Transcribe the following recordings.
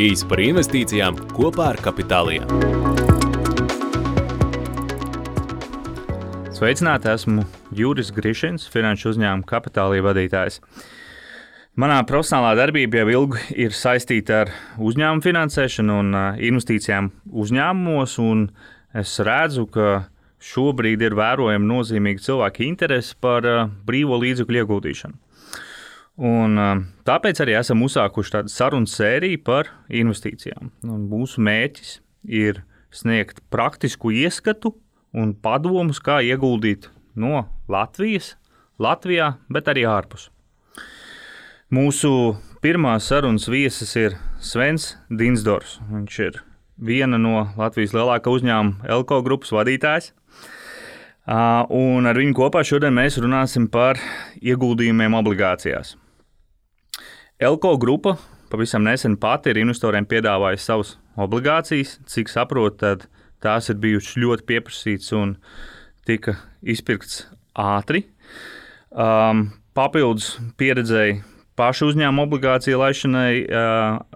Īsi par investīcijām kopā ar Kapitāliju. Sveicināti, esmu Juris Grišins, finanšu uzņēmuma kapitālija vadītājs. Manā profesionālā darbība jau ilgi ir saistīta ar uzņēmumu finansēšanu un investīcijām uzņēmumos. Es redzu, ka šobrīd ir vērojama nozīmīga cilvēka interese par brīvo līdzekļu ieguldīšanu. Un, tāpēc arī esam uzsākuši tādu sarunu sēriju par investīcijām. Un mūsu mērķis ir sniegt praktisku ieskatu un padomus, kā ieguldīt no Latvijas, Latvijā, bet arī ārpus. Mūsu pirmā sarunas viesis ir Svens Dinsdors. Viņš ir viena no Latvijas lielākā uzņēmuma Elko grupas vadītājs. Un ar viņu kopā šodien mēs runāsim par ieguldījumiem obligācijās. Elko grupa pavisam nesen pati ir investoriem piedāvājusi savas obligācijas. Cik saprotu, tad tās ir bijušas ļoti pieprasītas un tika izpirktas ātri. Um, papildus pieredzēji pašu uzņēmuma obligāciju laišanai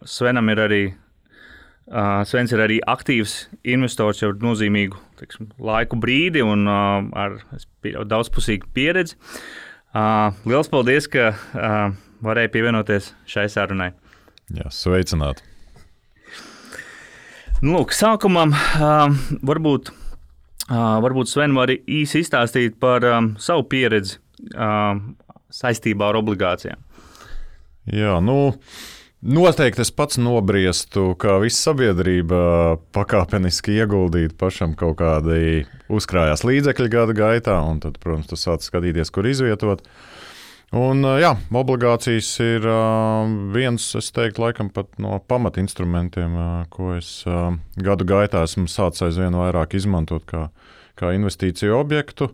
Svenam ir arī. Svens ir arī aktīvs investors jau nozīmīgu teiksim, laiku brīdi un ar daudzpusīgu pieredzi. Lielas paldies, ka varēja pievienoties šai sarunai. Jā, sveicināti! Nu, lūk, sākumā varbūt, varbūt Sven var īsi izstāstīt par savu pieredzi saistībā ar obligācijām. Jā, nu, noteikti es pats nobriestu, kā visa sabiedrība pakāpeniski ieguldīt pašam kaut kādi uzkrājās līdzekļi gada gaitā, un tad, protams, tu sāc skatīties, kur izvietot. Un, jā, obligācijas ir viens, es teiktu, laikam pat no pamatinstrumentiem, ko es gadu gaitā esmu sācis aizvien vairāk izmantot kā, kā investīciju objektu.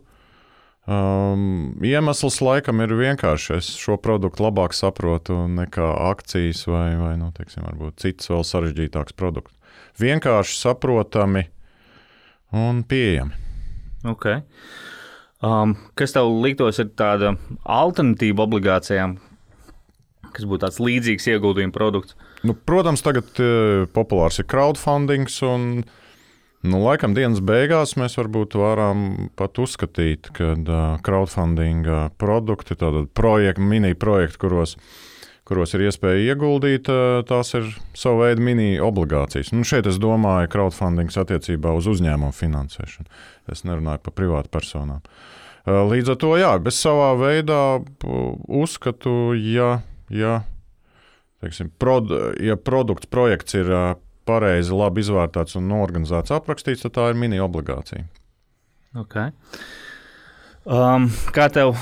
Um, iemesls laikam ir vienkārši. Es šo produktu labāk saprotu nekā akcijas vai, vai nu, teiksim, citas vēl sarežģītākas produktus. Vienkārši saprotami un pieejami. Okay. Um, kas tev liktos, ir tāda alternatīva obligācijām, kas būtu tāds līdzīgs ieguldījuma produkts? Nu, protams, tagad uh, populārs ir crowdfunding. Un, uh, Nu, laikam dienas beigās mēs varbūt varam pat uzskatīt, ka uh, crowdfunding produkti, tātad projekti, mini projekti, kuros, kuros ir iespēja ieguldīt, uh, tās ir sava veida mini obligācijas. Nu, šeit es domāju crowdfunding attiecībā uz uzņēmumu finansēšanu. Es nerunāju par privātu personām. Uh, līdz ar to, jā, es savā veidā uzskatu, ja, ja, teiksim, prod, ja produkts, projekts ir pareizi, labi izvērtēts un organizēts, aprakstīts, tad tā ir mini obligācija. Okay. Um, kā tev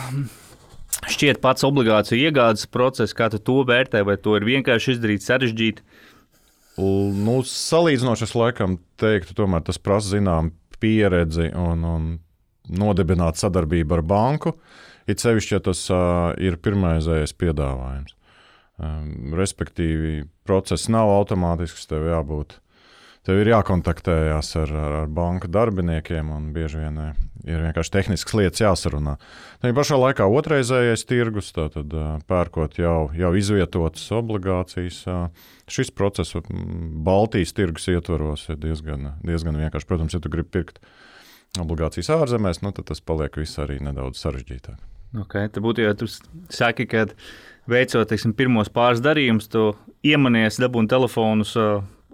šķiet pats obligāciju iegādes process, kā tu to vērtē, vai to ir vienkārši izdarīt sarežģīti? Nu, salīdzinoši es laikam teiktu, tomēr tas prasa zinām pieredzi un, un nodibināt sadarbību ar banku. It sevišķi, ja tas uh, ir pirmais piedāvājums. Um, respektīvi, process nav automātisks, tev jābūt. Tev ir jākontaktējas ar, ar, ar banka darbiniekiem, un bieži vien eh, ir vienkārši tehniskas lietas jāsarunā. Tā pašā laikā otrreizējais tirgus, tātad uh, pērkot jau, jau izvietotas obligācijas. Uh, šis process Baltijas tirgus ietvaros ir diezgan, diezgan vienkāršs. Protams, ja tu gribi pirkt obligācijas ārzemēs, nu, tad tas paliek viss arī nedaudz sarežģītāk. Okay, tad būtu jau tu saki, ka veicot teiksim, pirmos pāris darījumus, tu iemanies, dabūni telefonus.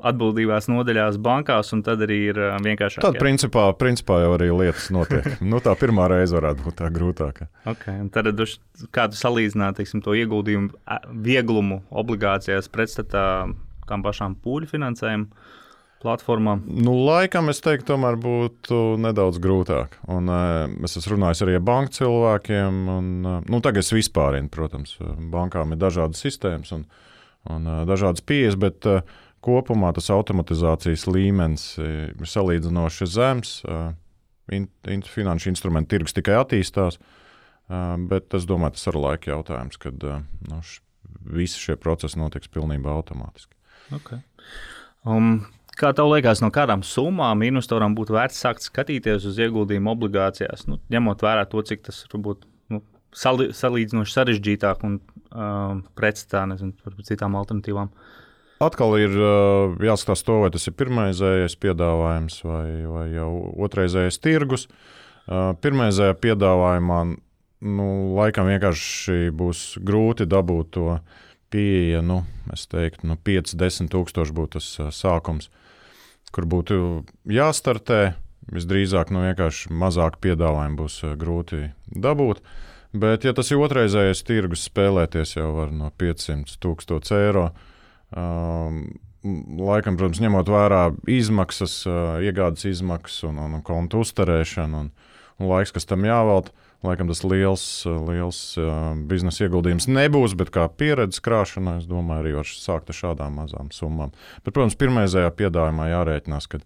Atbildīgās nodaļās, bankās, un tad arī ir vienkāršāk. Tad, principā, principā jau arī lietas notiek. nu, tā pirmā reize varētu būt tā grūtākā. Okay, tad, kā tu salīdzinātu teiksim, to ieguldījumu vieglumu obligācijās pretstatā tam pašām pūļu finansējumu? Platformām? Nu, laikam es teiktu, tomēr būtu nedaudz grūtāk. Un, uh, es esmu runājis arī ar banku cilvēkiem. Un, uh, nu, tagad es vispārinu, protams, bankām ir dažādas sistēmas un, un dažādas pieejas, bet kopumā tas automatizācijas līmenis ir salīdzinoši zems. In, in, finanšu instrumentu tirgus tikai attīstās. Bet es domāju, tas ir laika jautājums, kad nu, visi šie procesi notiks pilnībā automātiski. Okay. Um, Kā tev liekas, no kādām summām investoram būtu vērts sākt skatīties uz ieguldījumu obligācijās, nu, ņemot vērā to, cik tas var būt nu, sali, salīdzinoši sarežģītāk un um, pretstatā citām alternatīvām? atkal ir uh, jāskatās to, vai tas ir pirmreizējais piedāvājums vai, vai jau otrreizējais tirgus. Uh, Pirmreizējā piedāvājumā nu, laikam vienkārši būs grūti dabūt to pieeja. Nu, es teiktu, nu, 5-10 tūkstoši būtu tas uh, sākums, kur būtu jāstartē. Visdrīzāk, nu, vienkārši mazāk piedāvājumu būs grūti dabūt. Bet, ja tas ir otrreizējais tirgus, spēlēties jau var no 500 tūkstoši eiro. Um, laikam, protams, ņemot vērā izmaksas, uh, iegādes izmaksas un, un, un kontu uzturēšanu un, un laiks, kas tam jāvelta. Laikam tas liels, liels biznesa ieguldījums nebūs, bet kā pieredzes krāšanā, es domāju, arī var sākt ar šādām mazām summām. Bet, protams, pirmajā piedāvājumā jārēķinās, ka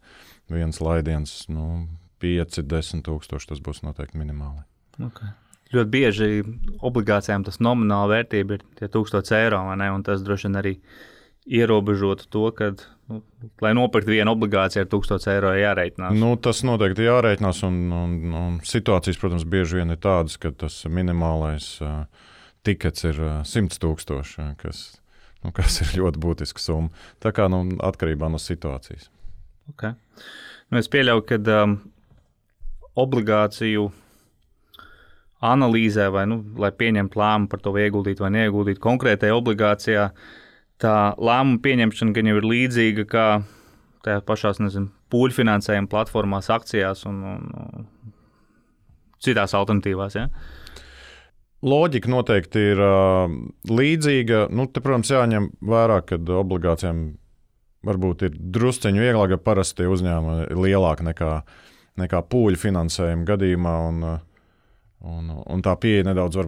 viens laidiens, nu, 5, 10 tūkstoši, tas būs noteikti minimāli. Okay. Ļoti bieži obligācijām tas nomināla vērtība ir 1000 eiro, ne? Un tas droši vien arī ierobežotu to, ka, nu, lai nopirktu vienu obligāciju ar 1000 eiro, jāreikinās. Nu, tas noteikti jāreikinās, un, un, un situācijas, protams, bieži vien ir tādas, ka tas minimālais uh, tikets ir uh, 100 tūkstoši, kas, nu, kas ir ļoti būtiska summa. Tā kā nu, atkarībā no situācijas. Okay. Nu, es pieļauju, ka um, obligāciju analīzē, vai nu, lai pieņemtu lēmumu par to, vai ieguldīt vai neieguldīt konkrētajā obligācijā, uh, tā lēmuma pieņemšana gan jau ir līdzīga kā tajā pašās pūļu finansējuma platformās, akcijās un, un, un citās alternatīvās. Ja? Loģika noteikti ir uh, līdzīga. Nu, te, protams, jāņem vērā, ka obligācijām varbūt ir drusceņi vieglāk, ja parasti uzņēmumi ir lielāki nekā, nekā pūļu finansējuma gadījumā, un, un, un tā pieeja nedaudz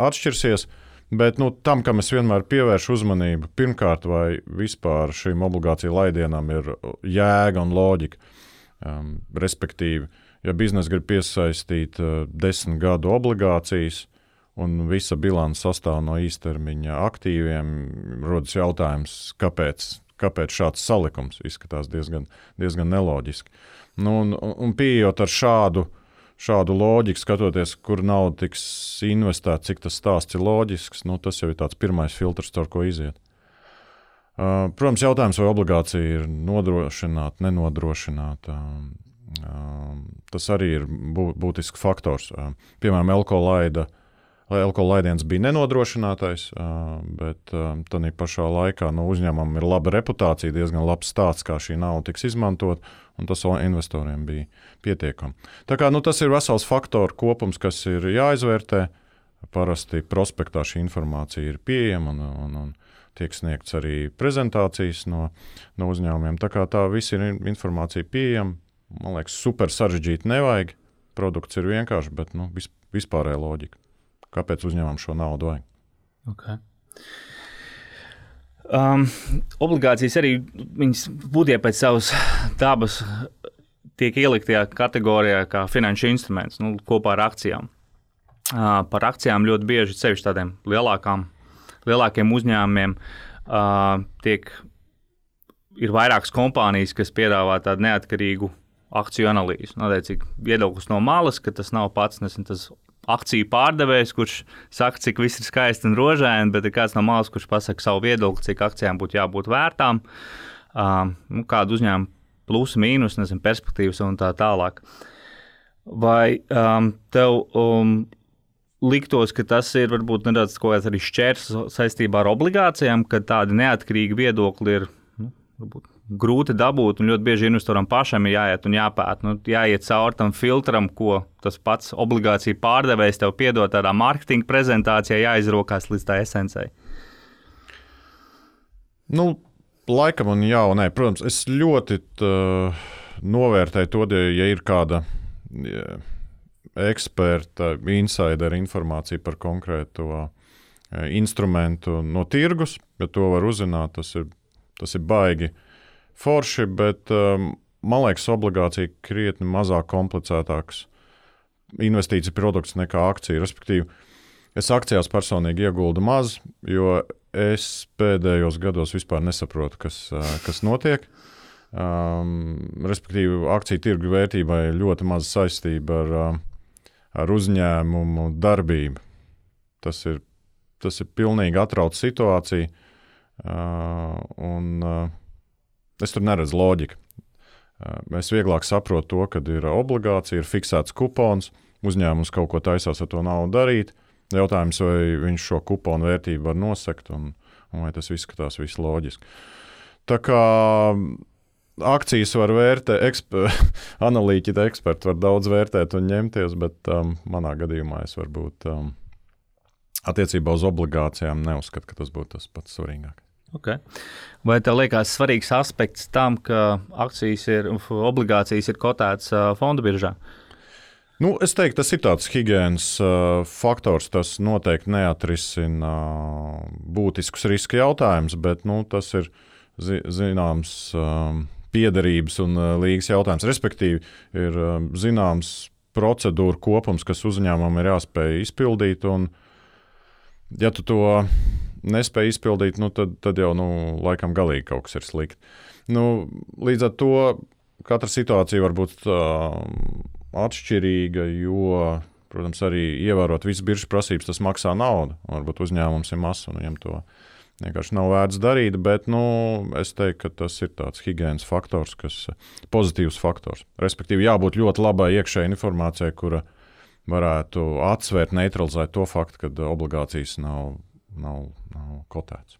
atšķirsies. Uh, Bet nu, tam, kam es vienmēr pievēršu uzmanību, pirmkārt, vai vispār šīm obligāciju laidienām ir jēga un loģika. Um, respektīvi, ja biznesa grib piesaistīt uh, desmit gadu obligācijas, un visa bilance sastāv no īstermiņa aktīviem, rodas jautājums, kāpēc, kāpēc šāds salikums izskatās diezgan, diezgan neloģiski. Nu, un, un pieejot ar šādu uh, šādu loģiku, skatoties, kur nauda tiks investēta, cik tas stāsts ir loģisks, nu, tas jau ir tāds pirmais filtrs, ar ko iziet. Uh, protams, jautājums, vai obligācija ir nodrošināta, nenodrošināta. Uh, tas arī ir būtisks faktors. Uh, piemēram, Elko laida uh, Elko laidiens bija nenodrošinātais, bet tādā pašā laikā nu, uzņēmumam ir laba reputācija, diezgan labs stāsts, kā šī nauda tiks izmantot, un tas investoriem bija pietiekami. Tā kā, nu, tas ir vesels faktoru kopums, kas ir jāizvērtē. Parasti prospektā šī informācija ir pieejama un, un, un tiek sniegts arī prezentācijas no, no uzņēmumiem. Tā kā tā viss ir informācija pieejama. Man liekas, super sarežģīti nevajag. Produkts ir vienkāršs, bet nu, vispārēja loģika kāpēc uzņēmumam šo naudu vajag. Okay. Um, obligācijas arī būtībā pēc savas dabas tiek ieliktajā kategorijā kā finanšu instruments nu, kopā ar akcijām. Uh, par akcijām ļoti bieži, sevišķi tādiem lielākām, lielākiem uzņēmumiem, uh, tiek, ir vairākas kompānijas, kas piedāvā tādu neatkarīgu akciju analīzi. Noteikti viedoklis no malas, ka tas nav pats nesen tas akciju pārdevējs, kurš saka, cik viss ir skaisti un rožaini, bet ir kāds no malas, kurš pasaka savu viedokli, cik akcijām būtu jābūt vērtām, um, nu, kādu uzņēmumu plusu, mīnus, nezinu, perspektīvas un tā tālāk. Vai um, tev um, liktos, ka tas ir varbūt nedaudz kaut kāds arī šķērs saistībā ar obligācijām, ka tādi neatkarīgi viedokļi ir nu, varbūt grūti dabūt, un ļoti bieži investoram pašam ir jāiet un jāpēta. Nu, jāiet cauri tam filtram, ko tas pats obligācija pārdevējs tev piedod tādā mārketinga prezentācijā, jāizrokās līdz tā esencei. Nu, laikam, un jā, un nē, protams, es ļoti tā, novērtēju to, ja ir kāda. Ja, eksperta, insider informācija par konkrēto instrumentu no tirgus, ja to var uzzināt, tas ir, tas ir baigi uh, forši, bet um, man liekas, obligācija krietni mazāk komplicētāks investīcija produkts nekā akcija. Respektīvi, es akcijās personīgi ieguldu maz, jo es pēdējos gados vispār nesaprotu, kas, uh, kas notiek. Um, respektīvi, akciju tirgu vērtībai ļoti maza saistība ar, uh, ar uzņēmumu darbību. Tas ir, tas ir pilnīgi atrauc situācija. Uh, un es tur neredzu loģiku. Es vieglāk saprotu to, ka ir obligācija, ir fiksēts kupons, uzņēmums kaut ko taisās ar to naudu darīt. Jautājums, vai viņš šo kuponu vērtību var nosekt, un, un vai tas izskatās viss loģiski. Tā kā akcijas var vērtēt, eksper, analītiķi, eksperti var daudz vērtēt un ņemties, bet um, manā gadījumā es varbūt um, attiecībā uz obligācijām neuzskatu, ka tas būtu tas pats svarīgākais. Okay. Vai tev liekas svarīgs aspekts tam, ka akcijas ir obligācijas ir kotētas fondu biržā? Nu, es teiktu, tas ir tāds higiēnas uh, faktors. Tas noteikti neatrisina būtiskus riska jautājumus, bet nu, tas ir zi zināms um, piederības un uh, līgas jautājums. Respektīvi, ir um, zināms procedūra kopums, kas uzņēmumam ir jāspēj izpildīt. Un, ja tu to nespēja izpildīt, nu, tad, tad jau nu, laikam galīgi kaut kas ir slikti. Nu, līdz ar to katra situācija var būt uh, atšķirīga, jo, protams, arī ievērot visas biržas prasības, tas maksā naudu. Varbūt uzņēmums ir mazs un viņam to vienkārši nav vērts darīt, bet nu, es teiktu, ka tas ir tāds higiēnas faktors, kas ir pozitīvs faktors. Respektīvi, jābūt ļoti labai iekšējai informācijai, kura varētu atsvērt, neutralizēt to faktu, ka obligācijas nav nav, nav kotēts.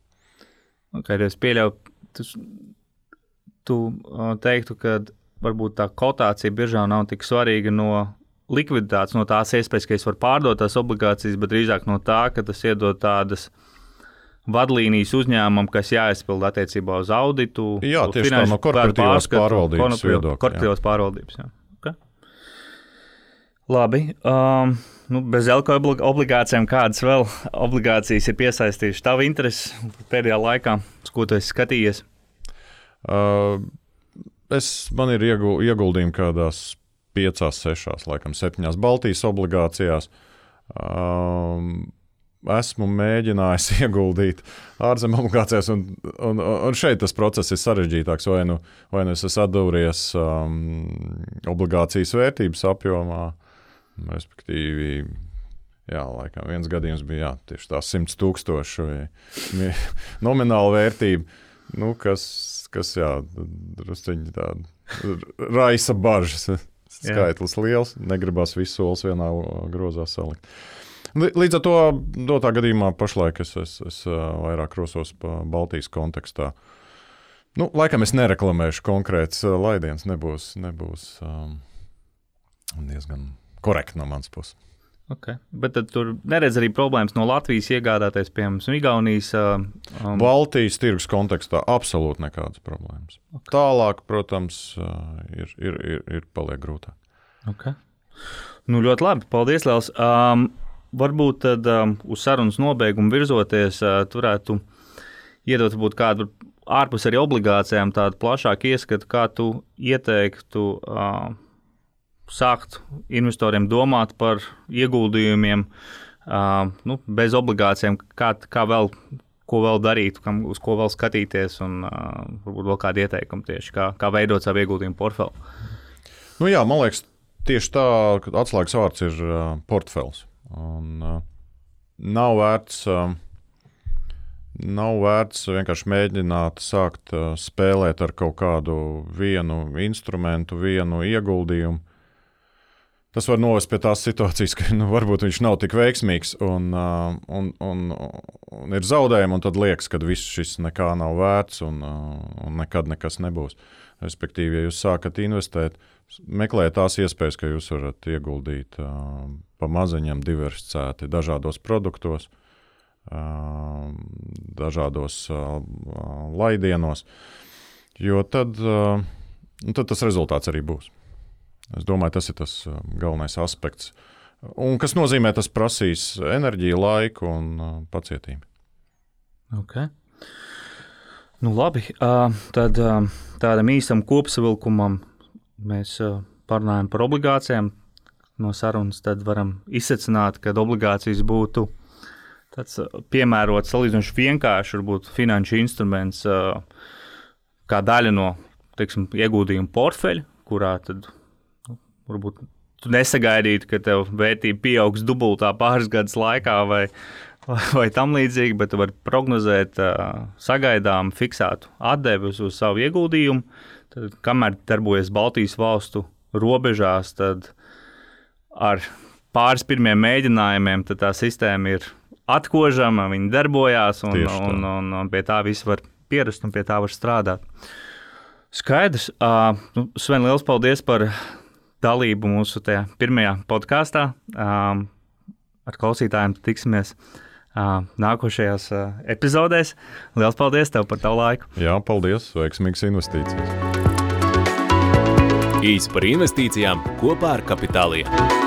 Okay, es pieļauju, tu, tu teiktu, ka varbūt tā kotācija biržā nav tik svarīga no likviditātes, no tās iespējas, ka es varu pārdot tās obligācijas, bet drīzāk no tā, ka tas iedod tādas vadlīnijas uzņēmumam, kas jāizpild attiecībā uz auditu. Jā, tieši tā no korporatīvās pārvaldības viedokļa. Korporatīvās pārvaldības, jā. Okay. Labi. Um, nu, bez elko obligācijām, kādas vēl obligācijas ir piesaistījušas tavu interesi pēdējā laikā, ko tu esi skatījies? Uh, es, man ir ieguldījumi kādās piecās, sešās, laikam, septiņās Baltijas obligācijās. Um, esmu mēģinājis ieguldīt ārzemju obligācijās, un, un, un šeit tas process ir sarežģītāks. Vai nu, vai nu es esmu atdūries um, obligācijas vērtības apjomā, Respektīvi, jā, laikam viens gadījums bija jā, tieši tā 100 tūkstoši nomināla vērtība, nu, kas, kas jā, drusciņi tāda raisa bažas. Skaitlis liels, negribas visu solis vienā grozā salikt. Līdz ar to dotā gadījumā pašlaik es, es, es vairāk rosos pa Baltijas kontekstā. Nu, laikam es nereklamēšu konkrēts laidiens, nebūs, nebūs um, diezgan korekti no manas puses. Okay. Bet tur neredz arī problēmas no Latvijas iegādāties, piemēram, Igaunijas. Um... Baltijas tirgus kontekstā absolūti nekādas problēmas. Okay. Tālāk, protams, ir, ir, ir, ir paliek grūtāk. Okay. Nu, ļoti labi. Paldies, Lielas. Um, varbūt tad um, uz sarunas nobeigumu virzoties, uh, turētu iedot kādu ārpus arī obligācijām tādu plašāku ieskatu, kā tu ieteiktu. Uh, sākt investoriem domāt par ieguldījumiem nu, bez obligācijām, kā, kā vēl, ko vēl darīt, kam, uz ko vēl skatīties, un varbūt vēl kādi ieteikumi tieši kā, kā veidot savu ieguldījumu portfeli. Nu, jā, man liekas, tieši tā atslēgas vārds ir portfels. Un, nav vērts. Nav vērts vienkārši mēģināt sākt spēlēt ar kaut kādu vienu instrumentu, vienu ieguldījumu tas var novest pie tās situācijas, ka nu, varbūt viņš nav tik veiksmīgs un, uh, un, un, un ir zaudējumi, un tad liekas, ka viss šis nekā nav vērts un, uh, un nekad nekas nebūs. Respektīvi, ja jūs sākat investēt, meklējiet tās iespējas, ka jūs varat ieguldīt uh, pa maziņam diversificēti dažādos produktos, uh, dažādos uh, laidienos, jo tad, uh, tad tas rezultāts arī būs. Es domāju, tas ir tas uh, galvenais aspekts. Un kas nozīmē, tas prasīs enerģiju, laiku un uh, pacietību. Okay. Nu, labi, uh, tad tādam īsam kopsavilkumam mēs parunājam par obligācijām. No sarunas tad varam izsecināt, ka obligācijas būtu tāds piemērots, salīdzinoši vienkāršs, varbūt finanšu instruments, kā daļa no teiksim, ieguldījuma portfeļa, kurā tad varbūt tu nesagaidītu, ka tev vērtība pieaugs dubultā pāris gadus laikā, vai, vai tam līdzīgi, bet tu vari prognozēt sagaidām fiksētu atdevi uz, uz savu ieguldījumu. Tad, kamēr darbojas Baltijas valstu robežās, tad ar pāris pirmiem mēģinājumiem tā sistēma ir atkožama, viņa darbojās, un, un, un, un pie tā viss var pierast un pie tā var strādāt. Skaidrs. Uh, nu, Sven, liels paldies par dalību mūsu pirmajā podkāstā. Uh, ar klausītājiem tiksimies uh, nākošajās uh, epizodēs. Lielas paldies tev par tavu laiku. Jā, paldies. Veiksmīgas investīcijas. Īsi par investīcijām kopā ar Kapitāliju.